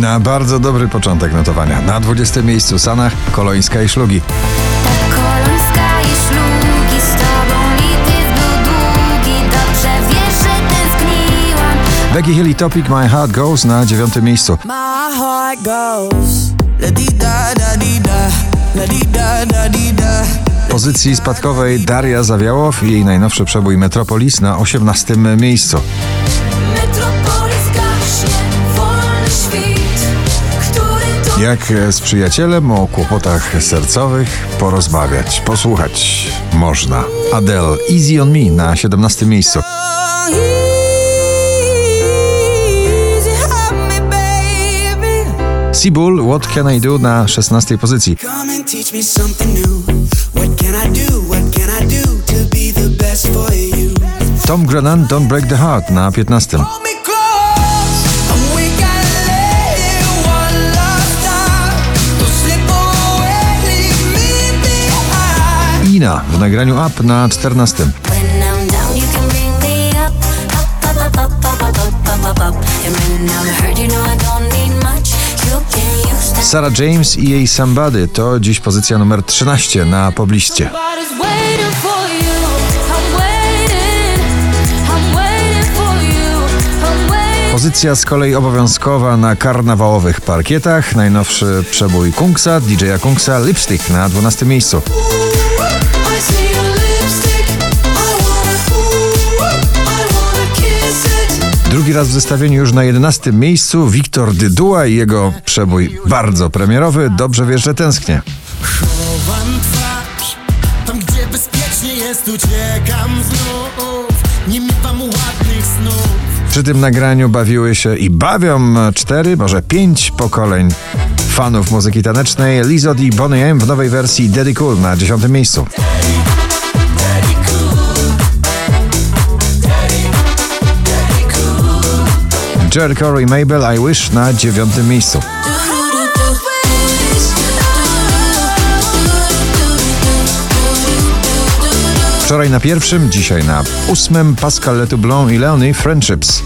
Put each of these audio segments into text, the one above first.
Na bardzo dobry początek notowania. Na 20 miejscu Sanach, Kolońska i Szlugi. Becky Hill i Topic My Heart Goes na dziewiątym miejscu. Pozycji spadkowej Daria Zawiałow i jej najnowszy przebój Metropolis na osiemnastym miejscu. Metropolis. Jak e, z przyjacielem o kłopotach sercowych porozmawiać, posłuchać można. Adele, Easy on Me na 17 miejscu. Seabull, What Can I Do na 16 pozycji. Tom Grennan, Don't Break the Heart na 15. much You can use that Sarah James i jej Somebody to dziś pozycja numer 13 na pobliście. Pozycja z kolei obowiązkowa na karnawałowych parkietach. Najnowszy przebój Kungsa, DJ-a Kungsa, Lipstick na 12 miejscu. Drugi raz w zestawieniu już na 11 miejscu Wiktor Dydua i jego przebój bardzo premierowy. Dobrze wiesz, że tęsknię. Chowam twarz, tam gdzie bezpiecznie jest, uciekam znów. Nie miewam ładnych snów. Przy tym nagraniu bawiły się i bawią cztery, może pięć pokoleń fanów muzyki tanecznej. Lizod i Bonnie M w nowej wersji Daddy Cool na 10 miejscu. Jericho i Mabel I Wish na dziewiątym miejscu. Wczoraj na pierwszym, dzisiaj na ósmym Pascal Letoublon i Leonie Friendships.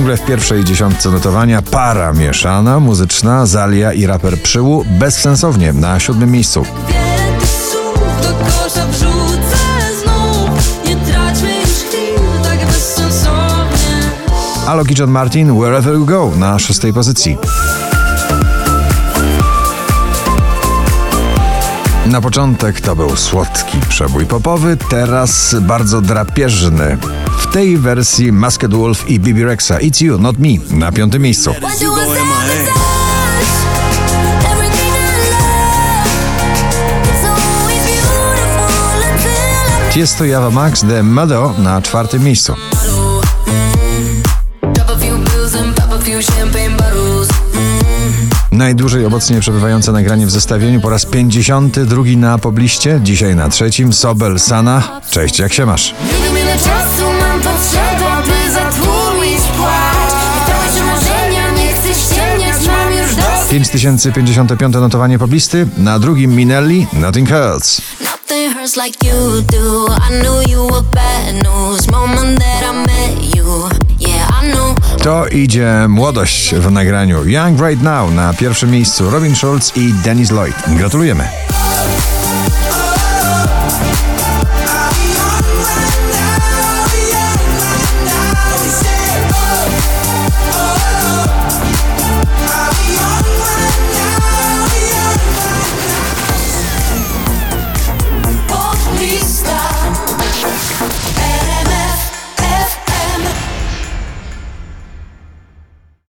Ciągle w pierwszej dziesiątce notowania para mieszana, muzyczna, Zalia i raper Przyłu bezsensownie na siódmym miejscu. Tak Alok i John Martin Wherever You Go na szóstej pozycji. Na początek to był słodki przebój popowy, teraz bardzo drapieżny. W tej wersji Masked Wolf i Bibi Rexa It's You, Not Me na piątym miejscu. Tiesto Java Max The Mado na czwartym miejscu. Najdłużej obecnie przebywające nagranie w zestawieniu. Po raz 52 na pobliście, dzisiaj na trzecim. Sobel Sana. Cześć, jak się masz? Mam już dosyć. 5055 notowanie poblisty, na drugim Minelli Nothing Hurts. Nothing hurts like you do. I knew you were bad news. Moment that I met you To idzie młodość w nagraniu Young Right Now na pierwszym miejscu Robin Schulz i Dennis Lloyd. Gratulujemy.